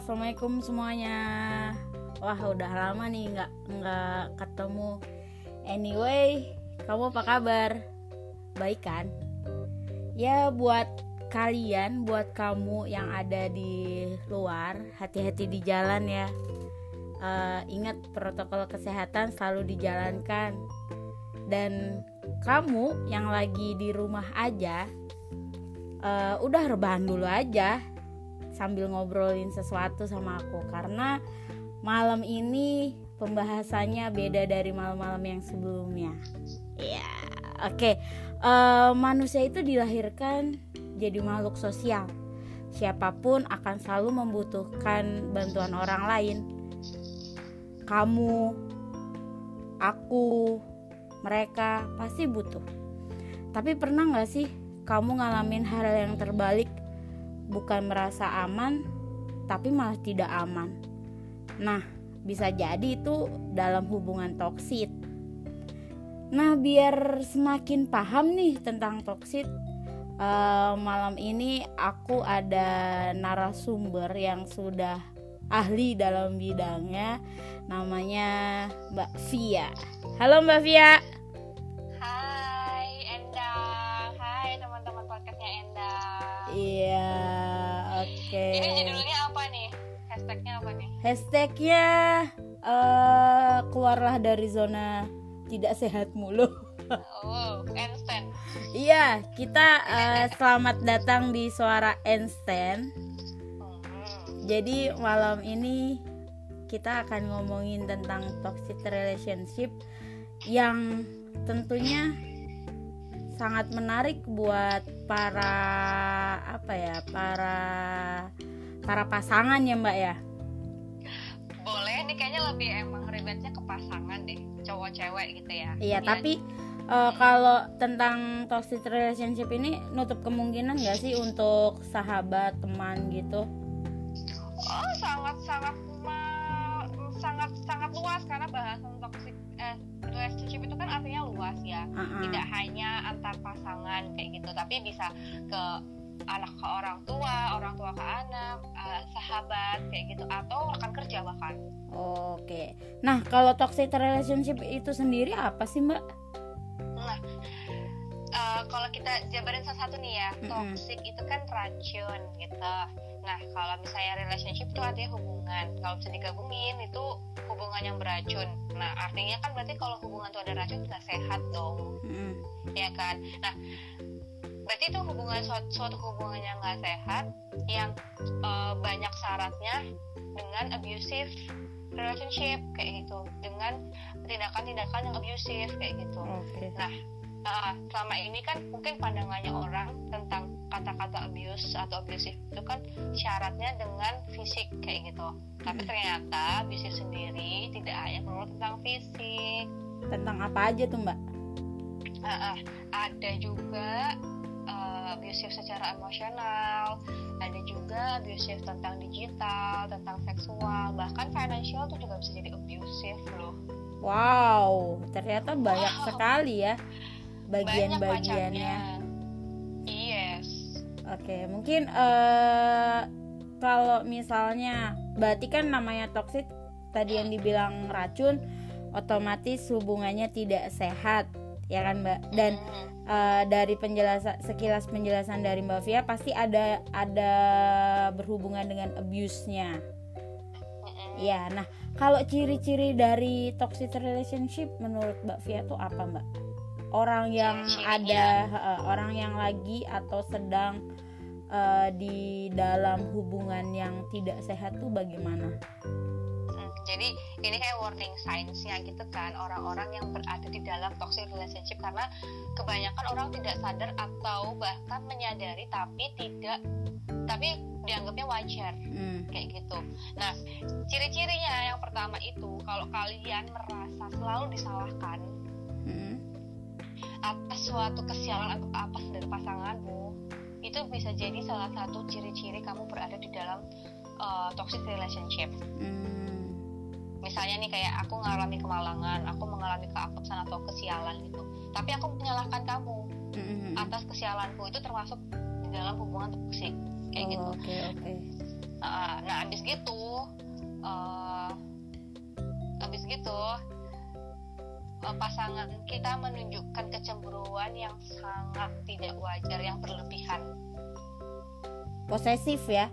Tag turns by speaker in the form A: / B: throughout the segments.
A: assalamualaikum semuanya. Wah udah lama nih nggak nggak ketemu. Anyway, kamu apa kabar? Baik kan? Ya buat kalian, buat kamu yang ada di luar, hati-hati di jalan ya. Uh, ingat protokol kesehatan selalu dijalankan. Dan kamu yang lagi di rumah aja, uh, udah rebahan dulu aja sambil ngobrolin sesuatu sama aku karena malam ini pembahasannya beda dari malam-malam yang sebelumnya. Ya, oke. Okay. Uh, eh, manusia itu dilahirkan jadi makhluk sosial. Siapa pun akan selalu membutuhkan bantuan orang lain. Kamu, aku, mereka pasti butuh. Tapi pernah nggak sih kamu ngalamin hal yang terbalik bukan merasa aman tapi malah tidak aman. Nah, bisa jadi itu dalam hubungan toksit. Nah, biar semakin paham nih tentang toksit, uh, malam ini aku ada narasumber yang sudah ahli dalam bidangnya, namanya Mbak Via. Halo Mbak Via. Iya, oke. Okay.
B: Ini judulnya apa nih? Hashtagnya apa nih?
A: Hashtagnya uh, keluarlah dari zona tidak sehat mulu.
B: Oh, Einstein.
A: Iya, kita uh, selamat datang di suara Einstein. Hmm. Jadi malam ini kita akan ngomongin tentang toxic relationship yang tentunya sangat menarik buat para apa ya para para pasangan ya mbak ya
B: boleh nih kayaknya lebih emang ribetnya ke pasangan deh cowok cewek gitu ya
A: iya ya. tapi uh, kalau tentang toxic relationship ini nutup kemungkinan gak sih untuk sahabat teman gitu
B: oh sangat sangat sangat sangat luas karena bahasan toxic eh, relationship itu kan artinya luas ya uh -uh. tidak hanya antar pasangan kayak gitu. Tapi bisa ke anak ke orang tua orang tua ke anak uh, sahabat kayak gitu. Atau rekan kerja bahkan.
A: Oke. Nah kalau toxic relationship itu sendiri apa sih mbak?
B: Nah uh, kalau kita jabarin satu-satu nih ya mm -hmm. toxic itu kan racun gitu Nah, kalau misalnya relationship itu artinya hubungan. Kalau bisa digabungin itu hubungan yang beracun. Nah, artinya kan berarti kalau hubungan itu ada racun nggak sehat dong, mm. ya kan? Nah, berarti itu hubungan suatu, suatu hubungan yang nggak sehat, yang uh, banyak syaratnya dengan abusive relationship kayak gitu, dengan tindakan-tindakan yang abusive kayak gitu. Okay. Nah, uh, selama ini kan mungkin pandangannya orang tentang kata-kata abuse atau abusive itu kan syaratnya dengan fisik kayak gitu. Tapi ternyata abusive sendiri tidak hanya perlu tentang fisik.
A: Tentang apa aja tuh mbak?
B: Uh, uh, ada juga uh, abusive secara emosional ada juga abusive tentang digital tentang seksual bahkan financial tuh juga bisa jadi abusive loh.
A: Wow ternyata banyak wow. sekali ya bagian-bagiannya.
B: Yes.
A: Oke, mungkin uh, kalau misalnya berarti kan namanya toxic tadi yang dibilang racun, otomatis hubungannya tidak sehat, ya kan Mbak? Dan uh, dari penjelasan sekilas penjelasan dari Mbak Via pasti ada ada berhubungan dengan abuse-nya. Ya, nah kalau ciri-ciri dari toxic relationship menurut Mbak Via tuh apa Mbak? Orang yang ada uh, orang yang lagi atau sedang uh, di dalam hubungan yang tidak sehat tuh bagaimana?
B: Hmm, jadi ini kayak warning signs-nya gitu kan orang-orang yang berada di dalam toxic relationship karena kebanyakan orang tidak sadar atau bahkan menyadari tapi tidak tapi dianggapnya wajar hmm. kayak gitu. Nah ciri-cirinya yang pertama itu kalau kalian merasa selalu disalahkan hmm atas suatu kesialan atau apa dari pasanganmu itu bisa jadi salah satu ciri-ciri kamu berada di dalam uh, toxic relationship. Hmm. Misalnya nih kayak aku mengalami kemalangan, aku mengalami keapesan atau kesialan gitu. Tapi aku menyalahkan kamu hmm. atas kesialanku itu termasuk di dalam hubungan toxic kayak oh, gitu.
A: Okay, okay.
B: uh, nah abis gitu uh, abis gitu uh, pasangan kita menunjukkan kecemburuan yang sangat tidak wajar yang berlebihan.
A: Posesif ya?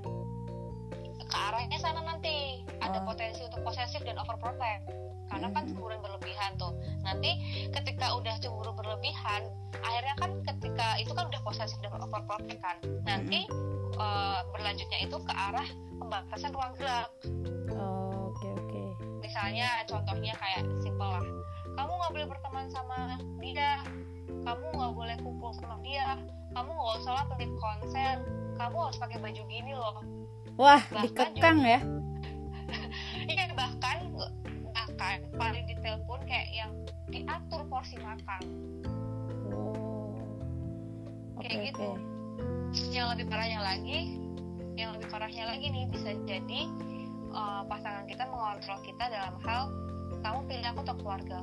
B: Ke arahnya sana nanti. Ada
A: Oh.
B: potensi untuk posesif dan overprotect. Karena kan
A: Mhm.
B: cemburu berlebihan tuh. Nanti ketika udah cemburu berlebihan akhirnya kan ketika itu kan udah posesif dan overprotect kan. Nanti eh, berlanjutnya itu ke arah pembatasan ruang gerak.
A: Oh, oke oke.
B: Misalnya contohnya kayak simple lah kamu nggak boleh berteman sama dia. Kamu nggak boleh kumpul sama dia. Kamu nggak usah lah pergi konser. Kamu harus pakai baju gini loh.
A: Wah
B: Bahkan
A: dikekang ya.
B: Iya bahkan bahkan paling detail pun kayak yang diatur porsi makan.
A: Oh. Oke
B: Kayak
A: oke
B: gitu. yang lebih parahnya lagi yang lebih parahnya lagi nih bisa jadi uh, pasangan kita mengontrol kita dalam hal kamu pilih aku atau keluarga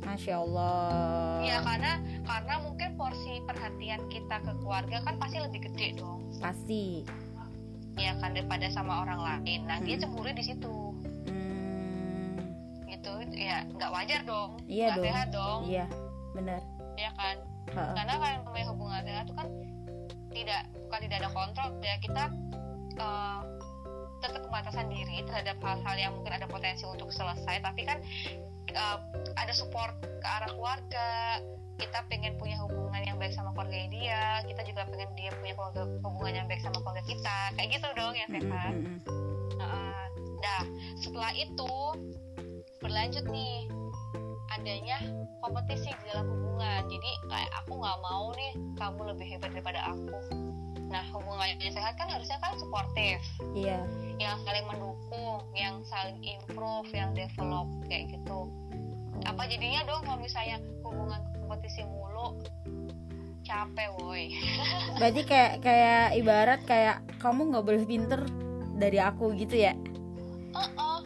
A: masya allah.
B: Iya karena karena mungkin porsi perhatian kita ke keluarga kan pasti lebih gede dong.
A: Pasti.
B: Ya kan daripada sama orang lain. Nah dia
A: Hmm.
B: cemburu di situ.
A: Hmm,
B: gitu ya nggak wajar dong.
A: Iya
B: nggak
A: dong.
B: sehat dong.
A: Iya benar.
B: Ya kan?
A: Heeh.
B: karena kalau yang namanya hubungan sehat itu kan tidak bukan tidak ada kontrol ya. Kita eh, tetap pembatasan diri terhadap hal-hal yang mungkin ada potensi untuk selesai. Tapi kan eh, ada support ke arah keluarga kita pengen punya hubungan yang baik sama keluarga dia kita juga pengen dia punya keluarga, hubungan yang baik sama keluarga kita kayak gitu dong
A: Mm,
B: sehat
A: mm, mm, mm.
B: Heeh. Nah, setelah itu berlanjut nih adanya kompetisi di dalam hubungan. Jadi kayak aku nggak mau nih kamu lebih hebat daripada aku. Nah, hubungan yang sehat kan harusnya kan suportif,
A: iya
B: yang saling mendukung, yang saling improve, yang develop kayak gitu. Apa jadinya dong kalau misalnya hubungan kompetisi mulu? Capek, woi.
A: berarti kayak kayak ibarat kayak kamu nggak boleh pinter dari aku gitu ya
B: Heeh, heeh.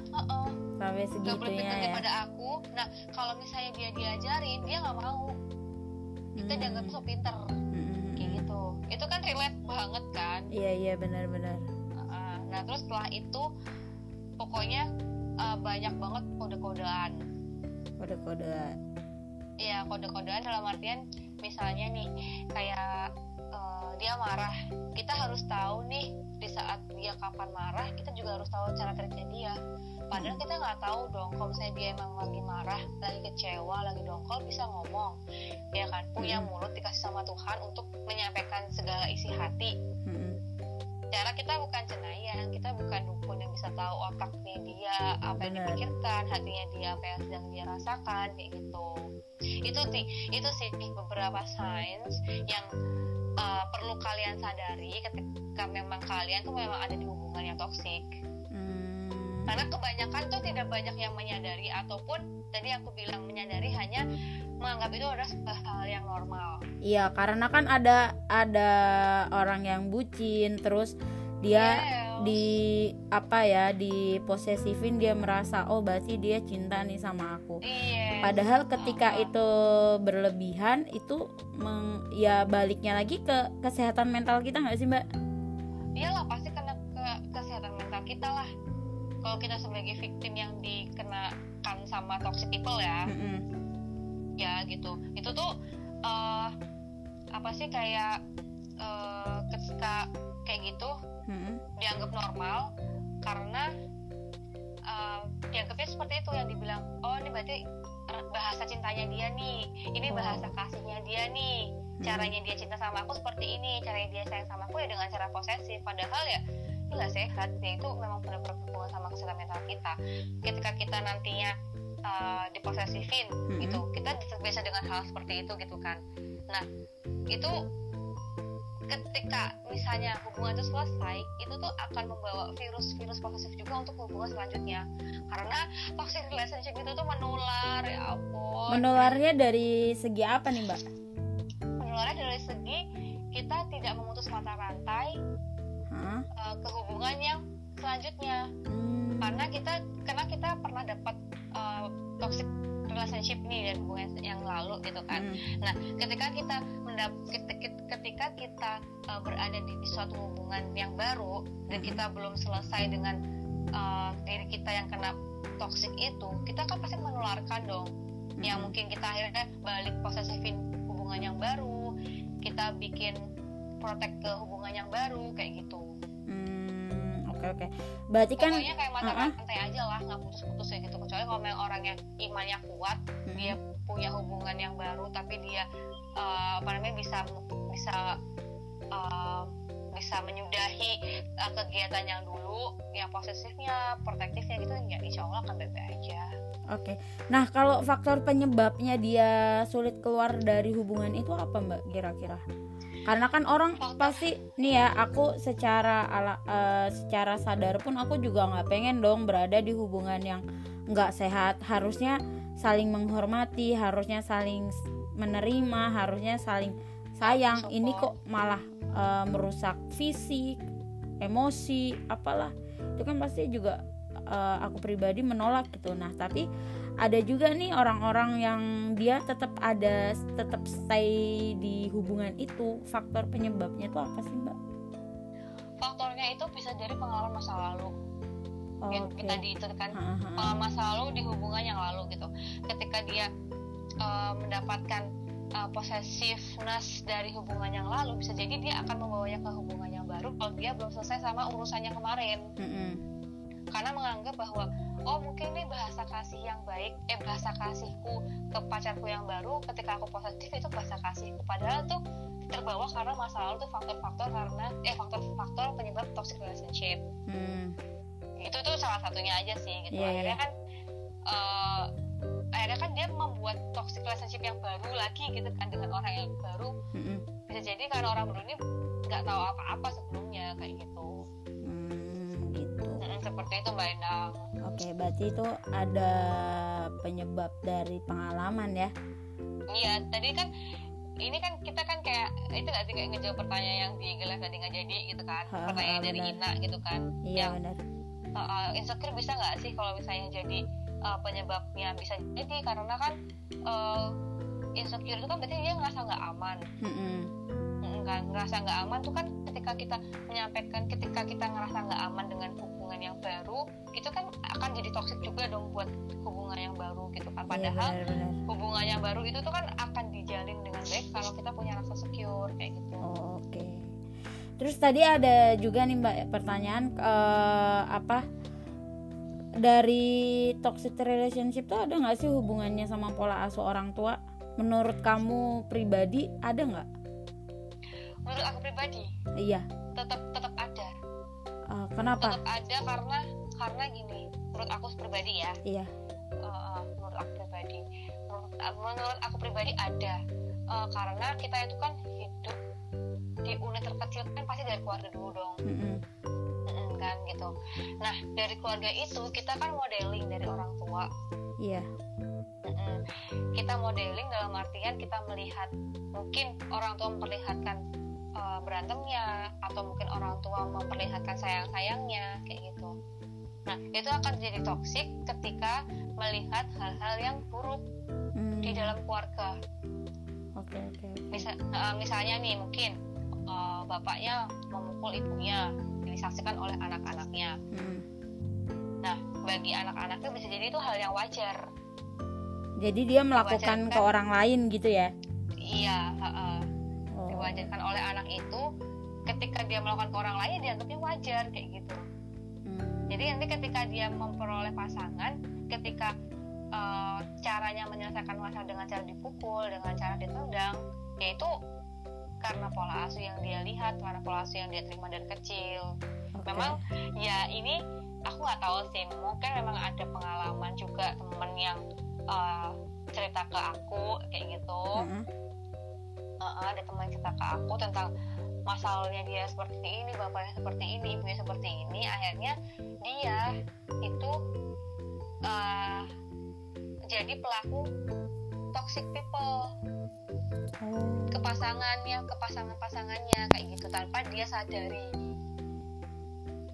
A: Sampai segitunya ya
B: daripada aku. Nah, kalau misalnya dia diajarin, dia nggak mau. Kita
A: Hmm.
B: dianggap so pinter,
A: Mm, mm, mm,
B: kayak gitu. Itu kan relate banget kan.
A: iya iya benar-benar
B: Uh, Nah, terus setelah itu, pokoknya uh, banyak banget kode-kodean.
A: kode-kode
B: Iya, kode-kodean dalam artian, misalnya nih, kayak uh, dia marah. Kita harus tahu nih, di saat dia kapan marah, kita juga harus tahu cara triknya dia. Padahal kita nggak tahu dong, kalau misalnya dia emang lagi marah, lagi kecewa, lagi dongkol, bisa ngomong, ya kan? Punya
A: Hmm.
B: mulut dikasih sama Tuhan untuk menyampaikan segala isi hati.
A: Mm, mm.
B: Cara kita bukan cenayang, kita bukan dukun yang bisa tahu otaknya dia, apa yang dipikirkan, hatinya dia, apa yang sedang dia rasakan, kayak gitu. Itu sih, itu sih beberapa signs yang uh, perlu kalian sadari ketika memang kalian tuh memang ada di hubungan yang toksik. Karena kebanyakan tuh tidak banyak yang menyadari ataupun tadi aku bilang menyadari hanya menganggap itu adalah sebuah hal yang normal.
A: iya karena kan ada ada orang yang bucin terus dia
B: Yes.
A: di apa ya di posesifin dia merasa oh berarti dia cinta nih sama aku
B: Iya.
A: padahal ketika
B: Uh-uh.
A: itu berlebihan itu meng, ya baliknya lagi ke kesehatan mental kita nggak sih mbak
B: iyalah pasti kena ke kesehatan mental kita lah kalau kita sebagai victim yang dikenakan sama toxic people ya
A: Mm-mm.
B: ya gitu itu tuh eh, apa sih kayak eh, ketika kayak gitu
A: Mm-mm.
B: dianggap normal karena eh, dianggapnya seperti itu yang dibilang oh ini berarti bahasa cintanya dia nih ini
A: Oh.
B: bahasa kasihnya dia nih caranya dia cinta sama aku seperti ini caranya dia sayang sama aku ya dengan cara posesif padahal ya nggak sehat. Ya itu memang benar-benar berhubungan sama kesehatan mental kita. Ketika kita nantinya uh, diposesifin
A: Mm-mm.
B: gitu. Kita terbiasa dengan hal seperti itu gitu kan. Nah itu ketika misalnya hubungan itu selesai itu tuh akan membawa virus-virus posesif juga untuk hubungan selanjutnya. Karena toxic relationship itu tuh menular ya ampun.
A: Menularnya dari segi apa nih mbak?
B: Menularnya dari segi kita tidak memutus mata rantai
A: Hah?
B: uh, ke hubungan yang selanjutnya
A: Hmm.
B: karena kita karena kita pernah dapat uh, toxic relationship nih dan hubungan yang lalu gitu kan
A: Mm.
B: nah ketika kita mendap ketika, kita uh, berada di suatu hubungan yang baru dan
A: Mm.
B: kita belum selesai dengan uh, diri kita yang kena toxic itu kita kan pasti menularkan dong yang
A: Mm.
B: mungkin kita akhirnya balik posesifin hubungan yang baru kita bikin protek ke hubungan yang baru kayak gitu
A: Hmm, oke oke berarti kan
B: pokoknya kayak mata
A: uh-uh.
B: rantai aja lah nggak putus-putus kayak gitu kecuali kalau memang orang yang imannya kuat
A: Mm.
B: dia punya hubungan yang baru tapi dia uh, apa namanya bisa bisa uh, bisa menyudahi uh, kegiatan yang dulu yang posesifnya protektifnya gitu ya insya Allah akan baik-baik aja
A: Oke. Nah, kalau faktor penyebabnya dia sulit keluar dari hubungan itu apa, Mbak? Kira-kira? Karena kan orang pasti nih ya, aku secara ala, eh, secara sadar pun aku juga nggak pengen dong berada di hubungan yang nggak sehat. Harusnya saling menghormati, harusnya saling menerima, harusnya saling sayang. Ini kok malah eh, merusak fisik, emosi, apalah. Itu kan pasti juga eh, aku pribadi menolak gitu. Nah, tapi ada juga nih orang-orang yang dia tetap ada tetap stay di hubungan itu. Faktor penyebabnya itu apa sih, Mbak?
B: faktornya itu bisa dari pengalaman masa lalu yang
A: Oke.
B: kita di itu kan
A: Ha, ha, ha.
B: pengalaman masa lalu di hubungan yang lalu gitu ketika dia uh, mendapatkan uh, possessiveness dari hubungan yang lalu bisa jadi dia akan membawanya ke hubungan yang baru kalau dia belum selesai sama urusannya kemarin
A: Mm-mm.
B: Karena menganggap bahwa oh mungkin ini bahasa kasih yang baik eh bahasa kasihku ke pacarku yang baru ketika aku positif itu bahasa kasihku padahal tuh terbawa karena masa lalu tuh faktor-faktor karena eh faktor-faktor penyebab toxic relationship
A: Hmm.
B: itu tuh salah satunya aja sih gitu
A: Iya,
B: akhirnya
A: iya.
B: kan eh, akhirnya kan dia membuat toxic relationship yang baru lagi gitu kan dengan orang yang baru
A: Mm-mm.
B: bisa jadi karena orang baru ini nggak tahu apa-apa sebelumnya kayak gitu
A: Hmm.
B: Mm, seperti itu mbak Endang
A: Oke, berarti itu ada penyebab dari pengalaman ya.
B: iya tadi kan ini kan kita kan kayak itu nggak sih kayak ngejawab pertanyaan yang di gelas tadi nggak jadi gitu kan
A: Ha, ha,
B: pertanyaan dari
A: benar.
B: Ina gitu kan
A: Iya,
B: yang
A: benar.
B: uh, uh, insecure bisa nggak sih kalau misalnya jadi uh, penyebabnya bisa jadi karena kan uh, insecure itu kan berarti dia ngerasa nggak aman
A: Mm-mm.
B: Nggak ngerasa nggak aman tuh kan ketika kita menyampaikan ketika kita ngerasa nggak aman dengan hubungan yang baru itu kan akan jadi toxic juga dong buat hubungan yang baru gitu kan
A: Iya,
B: padahal
A: benar-benar.
B: hubungan yang baru itu tuh kan akan dijalin dengan baik kalau kita punya rasa secure kayak gitu
A: Oh, Oke. Terus tadi ada juga nih Mbak pertanyaan eh, apa dari toxic relationship tuh ada nggak sih hubungannya sama pola asuh orang tua? Menurut kamu pribadi ada nggak?
B: Menurut aku pribadi
A: Iya.
B: tetap tetap ada
A: Eh, kenapa?
B: tetap ada karena karena gini menurut aku pribadi ya
A: Iya.
B: uh, menurut aku pribadi menurut, menurut aku pribadi ada Uh, karena kita itu kan hidup di unit terkecil kan pasti dari keluarga dulu dong.
A: Mm-mm,
B: kan gitu nah dari keluarga itu kita kan modeling dari orang tua
A: Iya.
B: Mm-mm. kita modeling dalam artian kita melihat mungkin orang tua memperlihatkan uh, berantemnya atau mungkin orang tua memperlihatkan sayang sayangnya kayak gitu nah itu akan jadi toksik ketika melihat hal-hal yang buruk
A: Hmm,
B: di dalam keluarga
A: Oke oke. oke.
B: Misa- uh, misalnya nih mungkin uh, bapaknya memukul ibunya disaksikan oleh anak-anaknya
A: Mm.
B: nah bagi anak-anaknya bisa jadi itu hal yang wajar
A: Jadi dia melakukan ke orang lain gitu ya?
B: iya uh-uh.
A: Oh.
B: Diwajarkan oleh anak itu ketika dia melakukan ke orang lain dianggapnya wajar kayak gitu
A: Hmm.
B: jadi nanti ketika dia memperoleh pasangan ketika uh, caranya menyelesaikan masalah dengan cara dipukul dengan cara ditendang yaitu karena pola asuh yang dia lihat karena pola asuh yang dia terima dari kecil
A: Oke.
B: memang ya ini aku nggak tahu sih mungkin memang ada pengalaman juga temen yang uh, cerita ke aku kayak gitu
A: Mm-mm.
B: Uh, ada teman cerita ke aku tentang masalahnya dia seperti ini bapaknya seperti ini ibunya seperti ini akhirnya dia itu uh, jadi pelaku toxic people
A: Oh.
B: ke pasangannya ke pasangan pasangannya kayak gitu tanpa dia sadari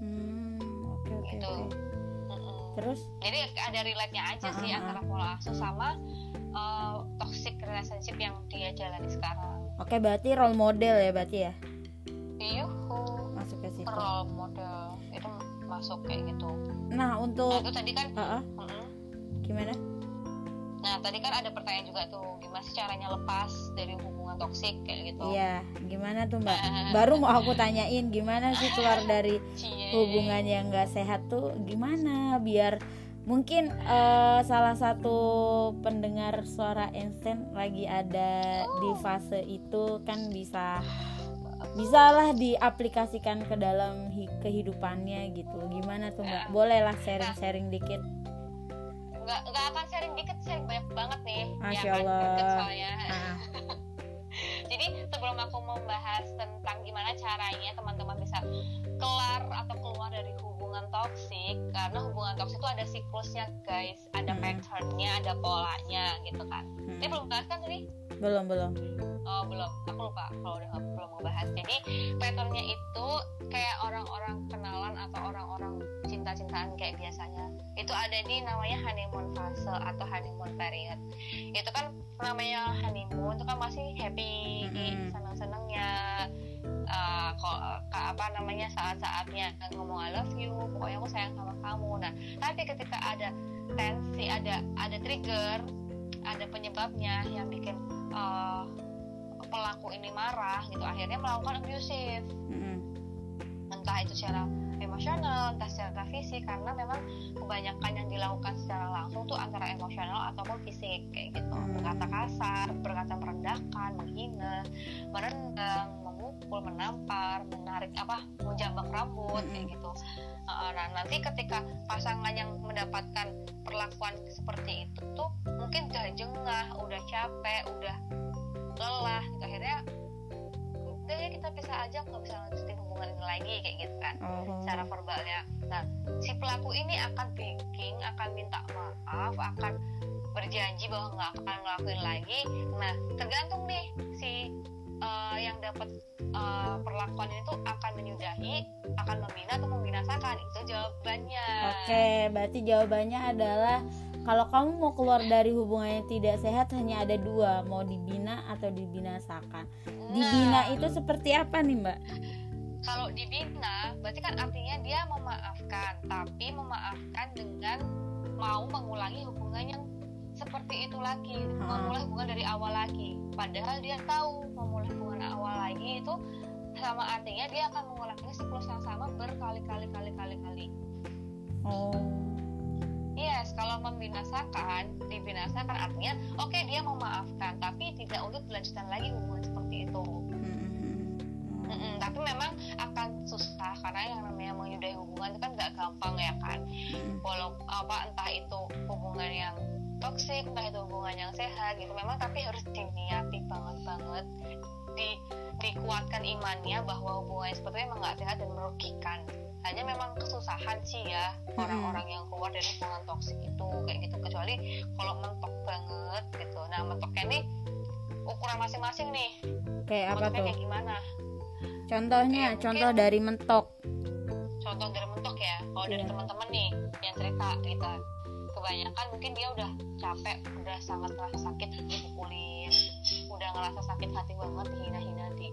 A: Hmm,
B: Gitu.
A: terus
B: jadi ada relate nya aja sih
A: Ah, ah, ah.
B: antara pola asuh sama uh, toxic relationship yang dia jalani sekarang.
A: Oke berarti role model ya berarti ya?
B: Yuhu,
A: masuk ke situ.
B: Role model. Itu masuk kayak gitu.
A: nah
B: Nah
A: untuk
B: itu tadi kan,
A: Ah, ah,
B: mm-mm.
A: gimana?
B: Nah tadi kan ada pertanyaan juga tuh, gimana sih caranya lepas dari hubungan toksik kayak gitu.
A: iya gimana tuh mbak? Baru mau aku tanyain gimana sih keluar dari hubungan yang nggak sehat tuh? Gimana? Biar mungkin eh, salah satu pendengar suara Einstein lagi ada di fase itu kan bisa bisalah diaplikasikan ke dalam hi- kehidupannya gitu gimana tuh mbak bolehlah sharing-sharing dikit
B: Nggak, nggak akan sharing dikit, sharing banyak banget nih.
A: Masya
B: ya kan,
A: Allah.
B: deket soalnya.
A: Ah,
B: Jadi sebelum aku membahas tentang gimana caranya teman-teman bisa kelar atau keluar dari hubungan toksik, karena hubungan toksik itu ada siklusnya guys, ada
A: Hmm.
B: patternnya, ada polanya gitu kan. Ini
A: hmm.
B: belum bahas kan tadi?
A: belum belum
B: Oh belum, aku lupa kalau udah belum ngebahas. Jadi patternnya itu kayak orang-orang kenalan atau orang-orang cinta-cintaan kayak biasanya. Itu ada di namanya honeymoon fase atau honeymoon period. Itu kan namanya honeymoon itu kan masih happy,
A: Mm-mm.
B: senang-senangnya. Uh, kok ka- apa namanya saat-saatnya ngomong I love you, pokoknya aku sayang sama kamu. Nah, tapi ketika ada tensi, ada ada trigger, ada penyebabnya yang bikin uh, pelaku ini marah gitu akhirnya melakukan abusive
A: Mm-mm.
B: entah itu secara emosional entah secara fisik karena memang kebanyakan yang dilakukan secara langsung tuh antara emosional ataupun fisik kayak gitu
A: Hmm.
B: berkata kasar berkata merendahkan menghina memukul menampar menarik apa menjambak rambut kayak gitu. Nah nanti ketika pasangan yang mendapatkan perlakuan seperti itu tuh mungkin udah jengah udah capek udah lelah gitu. Akhirnya udah ya kita pisah aja nggak bisa lanjutin hubungan ini lagi kayak gitu kan
A: oh
B: secara verbalnya. Nah si pelaku ini akan bikin akan minta maaf akan berjanji bahwa nggak akan ngelakuin lagi. Nah tergantung nih si uh, yang dapat uh, perlakuan ini tuh akan menyudahi akan membina atau membinasakan itu jawabannya
A: Oke, berarti jawabannya adalah kalau kamu mau keluar dari hubungan yang tidak sehat hanya ada dua, mau dibina atau dibinasakan. Dibina
B: Nah,
A: itu seperti apa nih mbak?
B: kalau dibina berarti kan artinya dia memaafkan tapi memaafkan dengan mau mengulangi hubungan yang seperti itu lagi
A: Hmm.
B: memulai hubungan dari awal lagi padahal dia tahu memulai hubungan awal lagi itu sama artinya dia akan mengulangi siklus yang sama berkali-kali kali-kali kali
A: Oh,
B: Yes, kalau membinasakan, dibinasakan artinya oke dia memaafkan, tapi tidak untuk dilanjutkan lagi hubungan seperti itu.
A: mm-mm.
B: Mm-mm, tapi memang akan susah karena yang namanya menyudahi hubungan itu kan gak gampang ya kan. Walau apa entah itu hubungan yang toksik, entah itu hubungan yang sehat gitu. Memang tapi harus diniati banget banget, di dikuatkan imannya bahwa hubungan seperti itu emang gak sehat dan merugikan. Hanya memang kesusahan sih ya orang-orang yang keluar dari hubungan toksik itu kayak gitu. Kecuali kalau mentok banget gitu. Nah mentoknya ini ukuran masing-masing nih.
A: Kayak apa tuh?
B: kayak gimana?
A: Contohnya,
B: Kayak
A: contoh
B: mungkin-
A: dari mentok.
B: contoh dari mentok ya kalau dari
A: Iya.
B: teman-teman nih yang cerita gitu kebanyakan mungkin dia udah capek udah sangat merasa sakit dipukulin udah ngerasa sakit hati banget dihina-hina di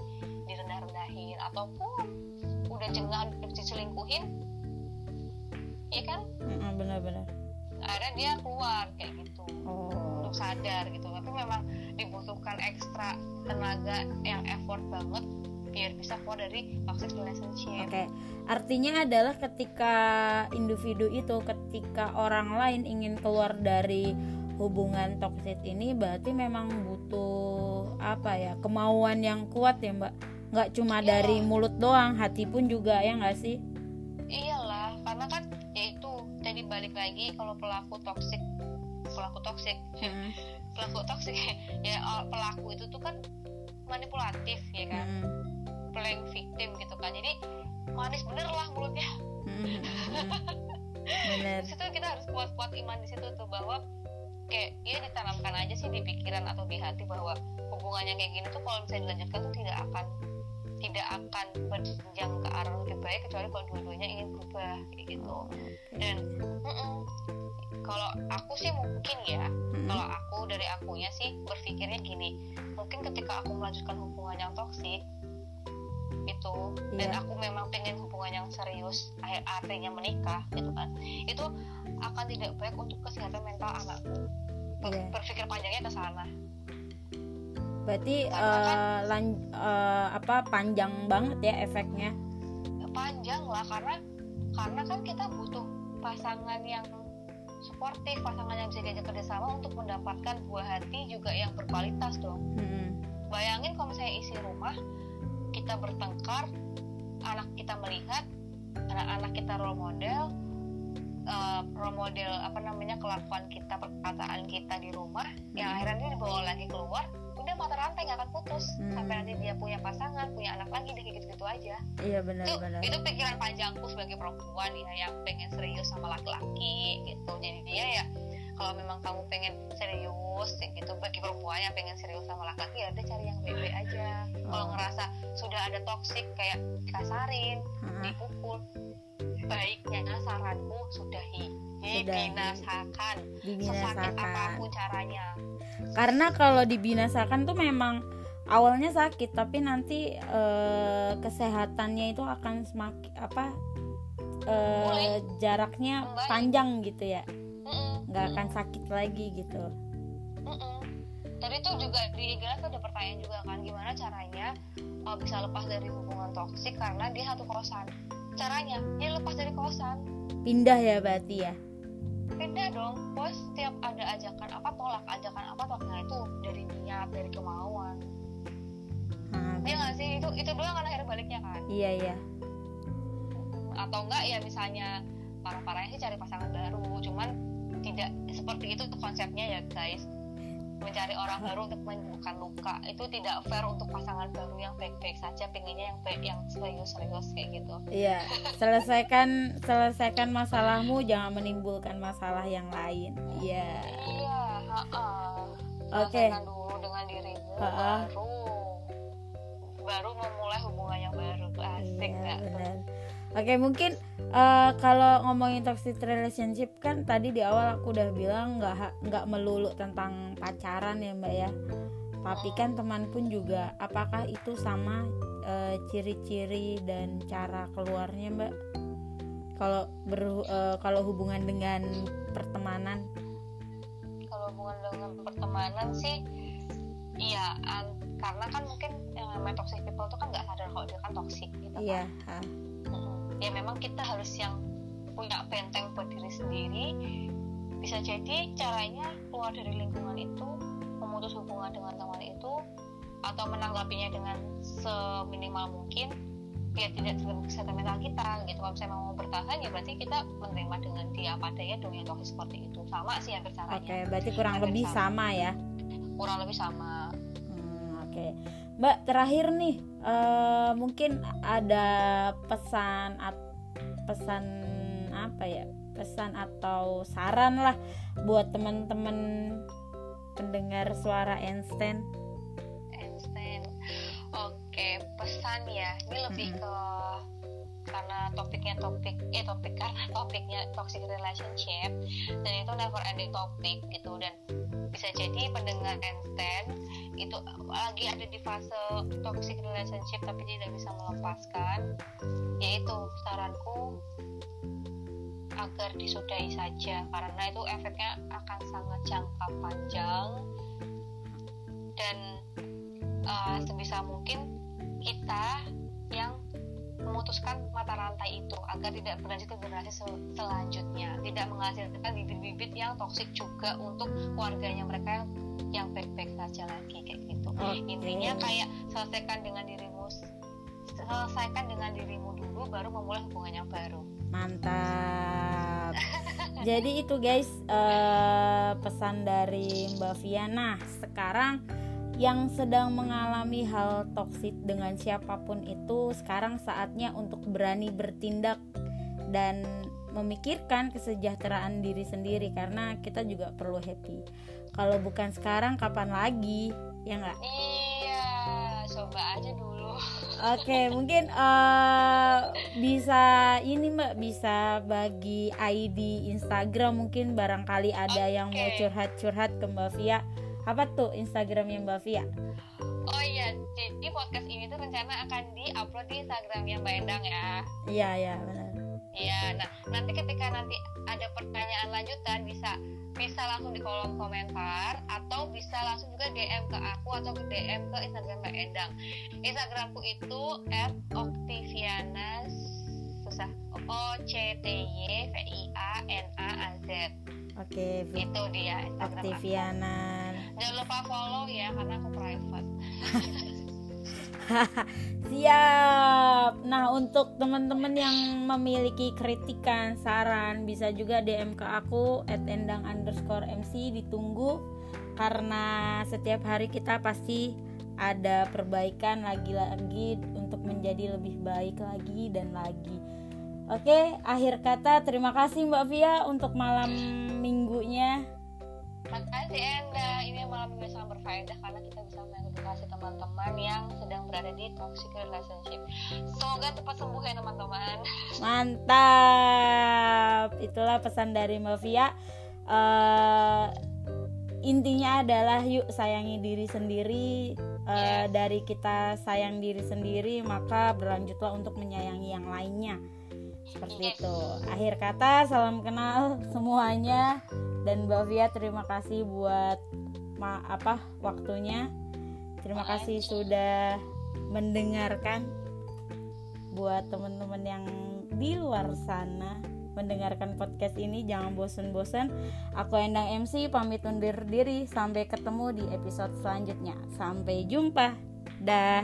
B: direndah-rendahin ataupun udah jengah diselingkuhin iya kan?
A: Benar-benar.
B: akhirnya dia keluar kayak gitu.
A: Oh,
B: untuk sadar gitu tapi memang dibutuhkan ekstra tenaga yang effort banget biar bisa keluar dari toxic relationship
A: Oke, artinya adalah ketika individu itu, ketika orang lain ingin keluar dari hubungan toksik ini, berarti memang butuh apa ya, kemauan yang kuat ya mbak. Nggak cuma
B: Iya.
A: dari mulut doang, hati pun juga ya nggak sih?
B: iyalah karena kan ya itu jadi balik lagi kalau pelaku toksik pelaku toksik
A: Mm,
B: pelaku toksik ya uh, pelaku itu tuh kan manipulatif ya kan
A: mm,
B: playing victim gitu kan. Jadi manis bener lah mulutnya.
A: Mm, mm, mm. Bener.
B: di situ kita harus kuat-kuat iman di situ tuh bahwa kayak ya ditanamkan aja sih di pikiran atau di hati bahwa hubungannya kayak gini tuh kalau misalnya dilanjutkan tuh tidak akan tidak akan berjenjang ke arah lebih baik kecuali kalau dua-duanya ingin berubah kayak gitu. Dan mm-mm, kalau aku sih mungkin ya kalau aku dari akunya sih berpikirnya gini mungkin ketika aku melanjutkan hubungan yang toksik itu dan
A: Iya.
B: aku memang pengen hubungan yang serius akhir artinya menikah gitu kan itu akan tidak baik untuk kesehatan mental anakku
A: Iya.
B: berpikir panjangnya ke sana
A: berarti
B: Karena kan-
A: lan- eh, apa panjang banget ya efeknya
B: panjang lah karena karena kan kita butuh pasangan yang suportif pasangan yang bisa diajak kerjasama untuk mendapatkan buah hati juga yang berkualitas dong
A: Mm-mm.
B: bayangin kalau misalnya isi rumah kita bertengkar anak kita melihat anak-anak kita role model eh, role model apa namanya kelakuan kita perkataan kita di rumah yang
A: Hmm.
B: akhirnya dia dibawa lagi keluar udah mata rantai nggak akan putus
A: Hmm.
B: sampai nanti dia punya pasangan punya anak lagi deh kayak gitu-gitu aja
A: iya
B: itu
A: benar-benar
B: itu pikiran panjangku sebagai perempuan ya yang pengen serius sama laki-laki gitu jadi dia ya kalau memang kamu pengen serius ya gitu bagi perempuan yang pengen serius sama laki-laki ya udah cari yang baik-baik aja. Kalau
A: Oh.
B: ngerasa sudah ada toksik kayak dikasarin dipukul. Baiknya saranku sudahi
A: Sudahi.
B: dibinasakan sesakit
A: dibinasakan.
B: apa pun caranya.
A: Karena kalau dibinasakan tuh memang awalnya sakit tapi nanti eh, kesehatannya itu akan semakin apa
B: Mulai.
A: jaraknya panjang gitu ya Nggak akan sakit lagi gitu
B: Mm-mm. Tadi tuh juga di tuh ada pertanyaan juga kan gimana caranya uh, bisa lepas dari hubungan toksik karena dia satu kosan. Caranya dia lepas dari kosan.
A: pindah ya berarti ya
B: Beda dong, bos setiap ada ajakan apa tolak, ajakan apa tolak nah itu dari niat, dari kemauan.
A: Ah,
B: Dia nggak sih itu itu doang kan akhirnya baliknya kan.
A: iya iya
B: Atau enggak ya misalnya parah-parahnya sih cari pasangan baru, cuman tidak seperti itu tuh konsepnya ya guys. mencari orang baru untuk menyembuhkan luka itu tidak fair untuk pasangan baru yang baik-baik saja pengennya yang baik yang serius-serius kayak gitu
A: iya selesaikan selesaikan masalahmu jangan menimbulkan masalah yang lain iya
B: iya.
A: Oke.
B: Selesaikan dulu dengan dirimu
A: Ha-ha.
B: baru baru memulai hubungan yang baru asik
A: Iya
B: nggak
A: benar. Oke mungkin eh, kalau ngomongin toxic relationship kan tadi di awal aku udah bilang nggak nggak melulu tentang pacaran ya mbak ya. Tapi kan teman pun juga apakah itu sama eh, ciri-ciri dan cara keluarnya mbak? Kalau ber eh, kalau hubungan dengan pertemanan,
B: kalau hubungan dengan pertemanan sih iya karena kan mungkin yang namanya toxic people tuh kan nggak sadar kalau dia kan toxic gitu
A: iya.
B: kan
A: ha.
B: Ya memang kita harus yang punya benteng buat diri sendiri. Bisa jadi caranya keluar dari lingkungan itu memutus hubungan dengan teman itu atau menanggapinya dengan seminimal mungkin biar tidak terganggu kesehatan mental kita gitu. Kalau misalnya mau bertahan ya berarti kita menerima dengan dia apa adanya dong yang toxic seperti itu. Sama sih hampir caranya
A: Oke berarti kurang
B: Hampir
A: lebih sama ya.
B: kurang lebih sama.
A: Hmm, Oke, Mbak terakhir nih, eh, mungkin ada pesan at- pesan apa ya, pesan atau saran lah buat teman-teman pendengar suara Einstein.
B: Einstein. Oke, pesan ya. Ini lebih
A: Mm-mm.
B: ke karena topiknya topik eh topik karena topiknya toxic relationship dan itu never ending topik gitu. Dan bisa jadi pendengar Einstein itu lagi ada di fase toxic relationship tapi tidak bisa melepaskan. Yaitu saranku agar disudahi saja karena itu efeknya akan sangat jangka panjang. Dan uh, sebisa mungkin kita yang memutuskan mata rantai itu agar tidak berlanjut ke generasi sel- selanjutnya tidak menghasilkan bibit-bibit yang toksik juga untuk keluarganya mereka yang yang baik-baik saja lagi kayak gitu
A: Oke.
B: intinya kayak selesaikan dengan dirimu selesaikan dengan dirimu dulu baru memulai hubungan yang baru
A: Mantap. Jadi itu guys eh, pesan dari Mbak Viana. Sekarang yang sedang mengalami hal toksik dengan siapa pun itu sekarang saatnya untuk berani bertindak dan memikirkan kesejahteraan diri sendiri karena kita juga perlu happy. Kalau bukan sekarang kapan lagi? Ya nggak?
B: iya coba aja dulu
A: Oke, mungkin uh, bisa ini Mbak bisa bagi ID Instagram mungkin barangkali ada okay. yang mau curhat-curhat ke Mbak Via. Apa tuh Instagramnya Mbak Via?
B: Oh iya, jadi podcast ini tuh rencana akan di-upload di Instagramnya Mbak Endang ya.
A: Iya, iya, benar.
B: Iya, nah nanti ketika nanti ada pertanyaan lanjutan bisa bisa langsung di kolom komentar atau bisa langsung juga DM ke aku atau ke DM ke Instagram Mbak Endang. Instagramku itu @octaviana susah O C T Y V I A N A A Z.
A: Oke,
B: okay, itu dia
A: Instagram Octaviana.
B: Jangan lupa follow ya karena aku private.
A: Siap. Nah, untuk teman-teman yang memiliki kritikan, saran, bisa juga DM ke aku @endang underscore MC ditunggu karena setiap hari kita pasti ada perbaikan lagi-lagi untuk menjadi lebih baik lagi dan lagi. Oke, akhir kata terima kasih Mbak Via untuk malam minggunya.
B: Makasih Enda, ini malam minggu sangat berfaedah karena kita bisa mengedukasi teman-teman yang sedang berada di toxic relationship. Semoga cepat sembuh ya teman-teman.
A: Mantap, itulah pesan dari Mafia. Uh, intinya adalah yuk sayangi diri sendiri. Uh, yes. Dari kita sayang diri sendiri, maka berlanjutlah untuk menyayangi yang lainnya seperti itu. Akhir kata salam kenal semuanya. Dan Mbak Via terima kasih buat ma apa waktunya. Terima kasih sudah mendengarkan. Buat teman-teman yang di luar sana mendengarkan podcast ini jangan bosen-bosen. Aku Endang MC pamit undur diri. Sampai ketemu di episode selanjutnya. Sampai jumpa. Dah